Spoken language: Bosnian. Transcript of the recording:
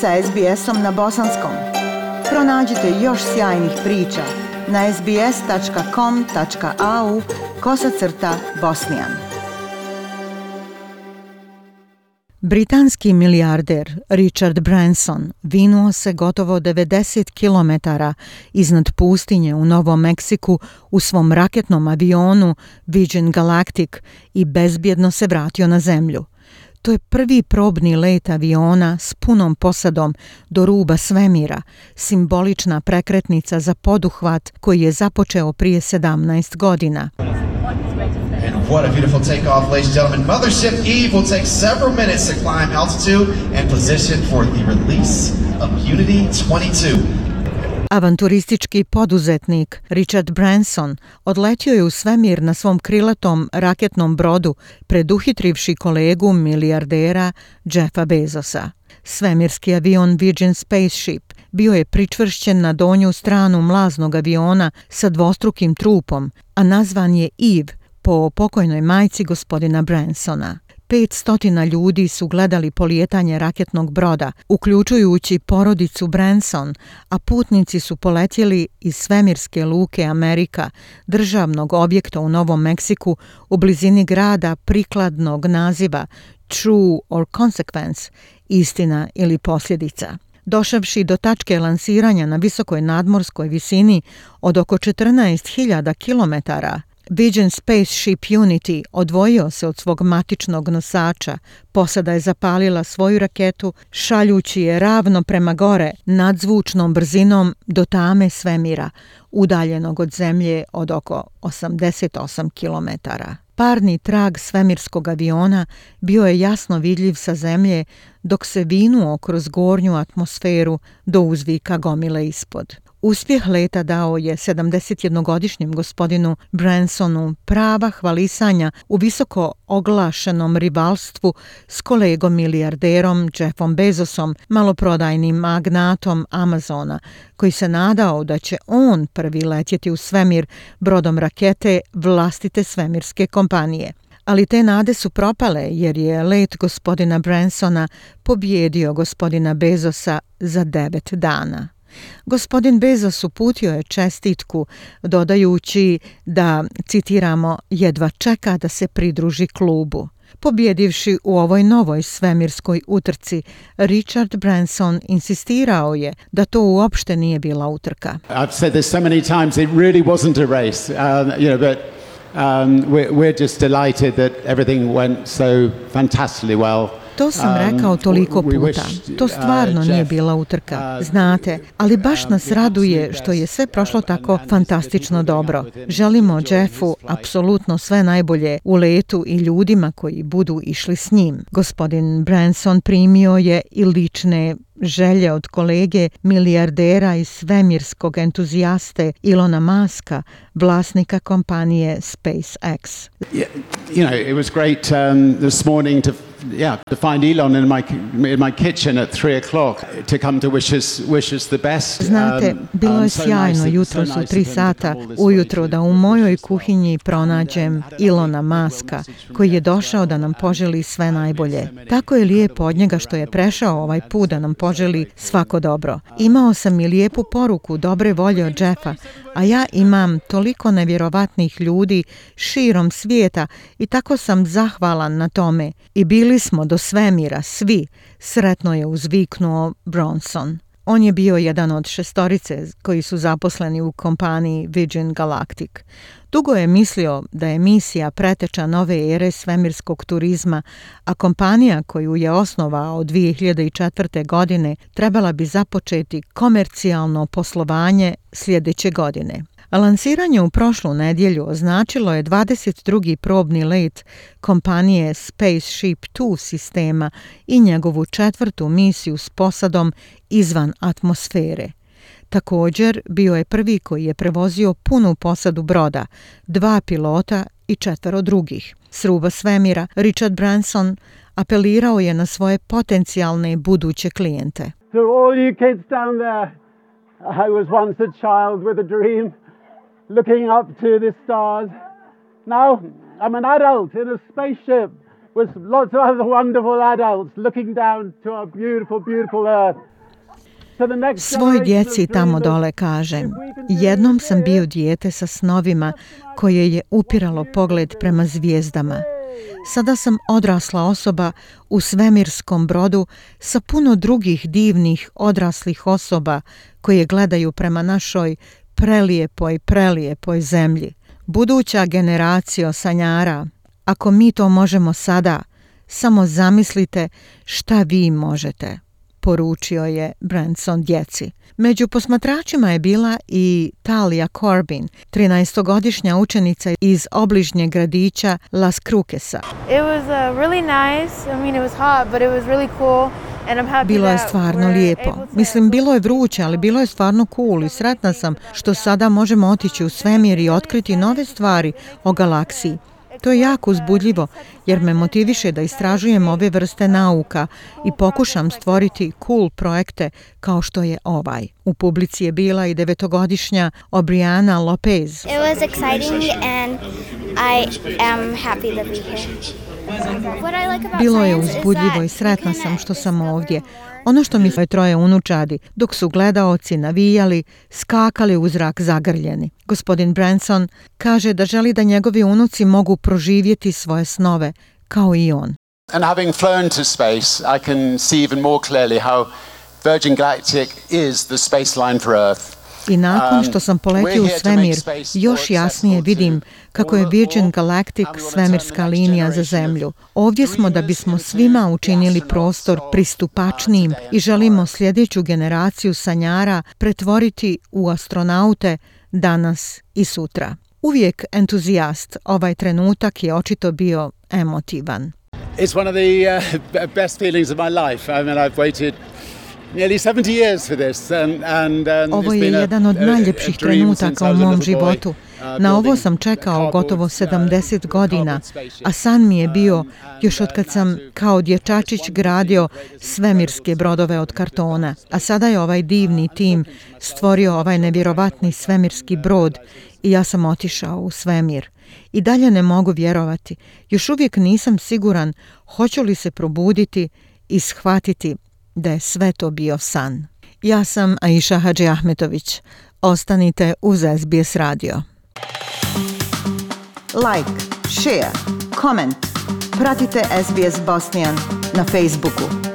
sa SBS-om na bosanskom. Pronađite još sjajnih priča na sbs.com.au kosacrta bosnijan. Britanski milijarder Richard Branson vinuo se gotovo 90 km iznad pustinje u Novom Meksiku u svom raketnom avionu Virgin Galactic i bezbjedno se vratio na zemlju – To je prvi probni let aviona s punom posadom do ruba svemira, simbolična prekretnica za poduhvat koji je započeo prije 17 godina. And what a beautiful takeoff, ladies and gentlemen. Mothership Eve will take several minutes to climb altitude and position for the release of Unity 22. Avanturistički poduzetnik Richard Branson odletio je u svemir na svom krilatom raketnom brodu preduhitrivši kolegu milijardera Jeffa Bezosa. Svemirski avion Virgin Spaceship bio je pričvršćen na donju stranu mlaznog aviona sa dvostrukim trupom, a nazvan je Eve po pokojnoj majci gospodina Bransona. 500 ljudi su gledali polijetanje raketnog broda, uključujući porodicu Branson, a putnici su poletjeli iz svemirske luke Amerika, državnog objekta u Novom Meksiku, u blizini grada prikladnog naziva True or Consequence, istina ili posljedica. Došavši do tačke lansiranja na visokoj nadmorskoj visini od oko 14.000 kilometara, Vision Spaceship Unity odvojio se od svog matičnog nosača. Posada je zapalila svoju raketu, šaljući je ravno prema gore, nadzvučnom brzinom do tame svemira, udaljenog od zemlje od oko 88 kilometara. Parni trag svemirskog aviona bio je jasno vidljiv sa zemlje dok se vinuo kroz gornju atmosferu do uzvika gomile ispod. Uspjeh leta dao je 71-godišnjem gospodinu Bransonu prava hvalisanja u visoko oglašenom rivalstvu s kolegom milijarderom Jeffom Bezosom, maloprodajnim magnatom Amazona, koji se nadao da će on prvi letjeti u svemir brodom rakete vlastite svemirske kompanije. Ali te nade su propale jer je let gospodina Bransona pobjedio gospodina Bezosa za devet dana. Gospodin Bezos uputio je čestitku, dodajući da, citiramo, jedva čeka da se pridruži klubu. Pobjedivši u ovoj novoj svemirskoj utrci, Richard Branson insistirao je da to uopšte nije bila utrka. I've said this so many times, it really wasn't a race, um, you know, but um, we're, we're just delighted that everything went so fantastically well. To sam um, rekao toliko puta. To uh, stvarno nije bila utrka, uh, znate, ali um, baš nas raduje što je sve prošlo tako fantastično dobro. Želimo Jeffu apsolutno sve najbolje u letu i ljudima koji budu išli s njim. Gospodin Branson primio je i lične želje od kolege milijardera i svemirskog entuzijaste Ilona Maska, vlasnika kompanije SpaceX. Yeah, you know, it was great um, this morning to yeah, to find Elon in my, in my kitchen at three o'clock to come to wish us, wish us the best. Znate, um, bilo je sjajno jutro su tri sata ujutro da u mojoj kuhinji pronađem uh, Ilona Maska koji je došao da nam uh, poželi sve najbolje. Tako je lijepo od njega što je prešao ovaj put da nam poželi svako dobro. Uh, Imao sam i lijepu poruku dobre volje od Jeffa, a ja imam toliko nevjerovatnih ljudi širom svijeta i tako sam zahvalan na tome. I bili Stigli smo do svemira, svi, sretno je uzviknuo Bronson. On je bio jedan od šestorice koji su zaposleni u kompaniji Virgin Galactic. Dugo je mislio da je misija preteča nove ere svemirskog turizma, a kompanija koju je osnovao 2004. godine trebala bi započeti komercijalno poslovanje sljedeće godine. Lansiranje u prošlu nedjelju označilo je 22. probni let kompanije SpaceShip2 sistema i njegovu četvrtu misiju s posadom izvan atmosfere. Također bio je prvi koji je prevozio punu posadu broda, dva pilota i četvero drugih. Sruba svemira Richard Branson apelirao je na svoje potencijalne buduće klijente. So all you kids down there, I was once a child with a dream looking up to the stars. Now I'm an adult in a spaceship with lots of other wonderful adults looking down to our beautiful, beautiful earth. Svoj djeci tamo dole kažem, jednom sam bio dijete sa snovima koje je upiralo pogled prema zvijezdama. Sada sam odrasla osoba u svemirskom brodu sa puno drugih divnih odraslih osoba koje gledaju prema našoj prelijepoj, prelijepoj zemlji. Buduća generacija sanjara, ako mi to možemo sada, samo zamislite šta vi možete, poručio je Branson djeci. Među posmatračima je bila i Talia Corbin, 13-godišnja učenica iz obližnjeg gradića Las Cruquesa. It was uh, really nice, I mean it was hot, but it was really cool. Bilo je stvarno lijepo. Mislim, bilo je vruće, ali bilo je stvarno cool i sretna sam što sada možemo otići u svemir i otkriti nove stvari o galaksiji. To je jako uzbudljivo jer me motiviše da istražujem ove vrste nauka i pokušam stvoriti cool projekte kao što je ovaj. U publici je bila i devetogodišnja Obriana Lopez. It was exciting and I am happy to be here. Bilo je uzbudljivo i sretna sam što sam ovdje. Ono što mi je troje unučadi, dok su gledaoci navijali, skakali u zrak zagrljeni. Gospodin Branson kaže da želi da njegovi unuci mogu proživjeti svoje snove, kao i on. And having flown to space, I can see even more clearly how Virgin Galactic is the space line for Earth. I nakon što sam poletio u svemir, još jasnije vidim kako je Virgin Galactic svemirska linija za Zemlju. Ovdje smo da bismo svima učinili prostor pristupačnijim i želimo sljedeću generaciju sanjara pretvoriti u astronaute danas i sutra. Uvijek entuzijast, ovaj trenutak je očito bio emotivan. It's one of the uh, best feelings of my life. I mean, I've waited Uh, ovo je jedan od najljepših trenutaka u mom životu. Uh, Na ovo sam čekao gotovo 70 uh, godina, a san mi je um, bio još od kad sam kao dječačić gradio svemirske brodove od kartona. A sada je ovaj divni tim stvorio ovaj nevjerovatni svemirski brod i ja sam otišao u svemir. I dalje ne mogu vjerovati, još uvijek nisam siguran hoću li se probuditi i shvatiti da je sve to bio san. Ja sam Aisha Hadži Ahmetović. Ostanite uz SBS radio. Like, share, comment. Pratite SBS Bosnian na Facebooku.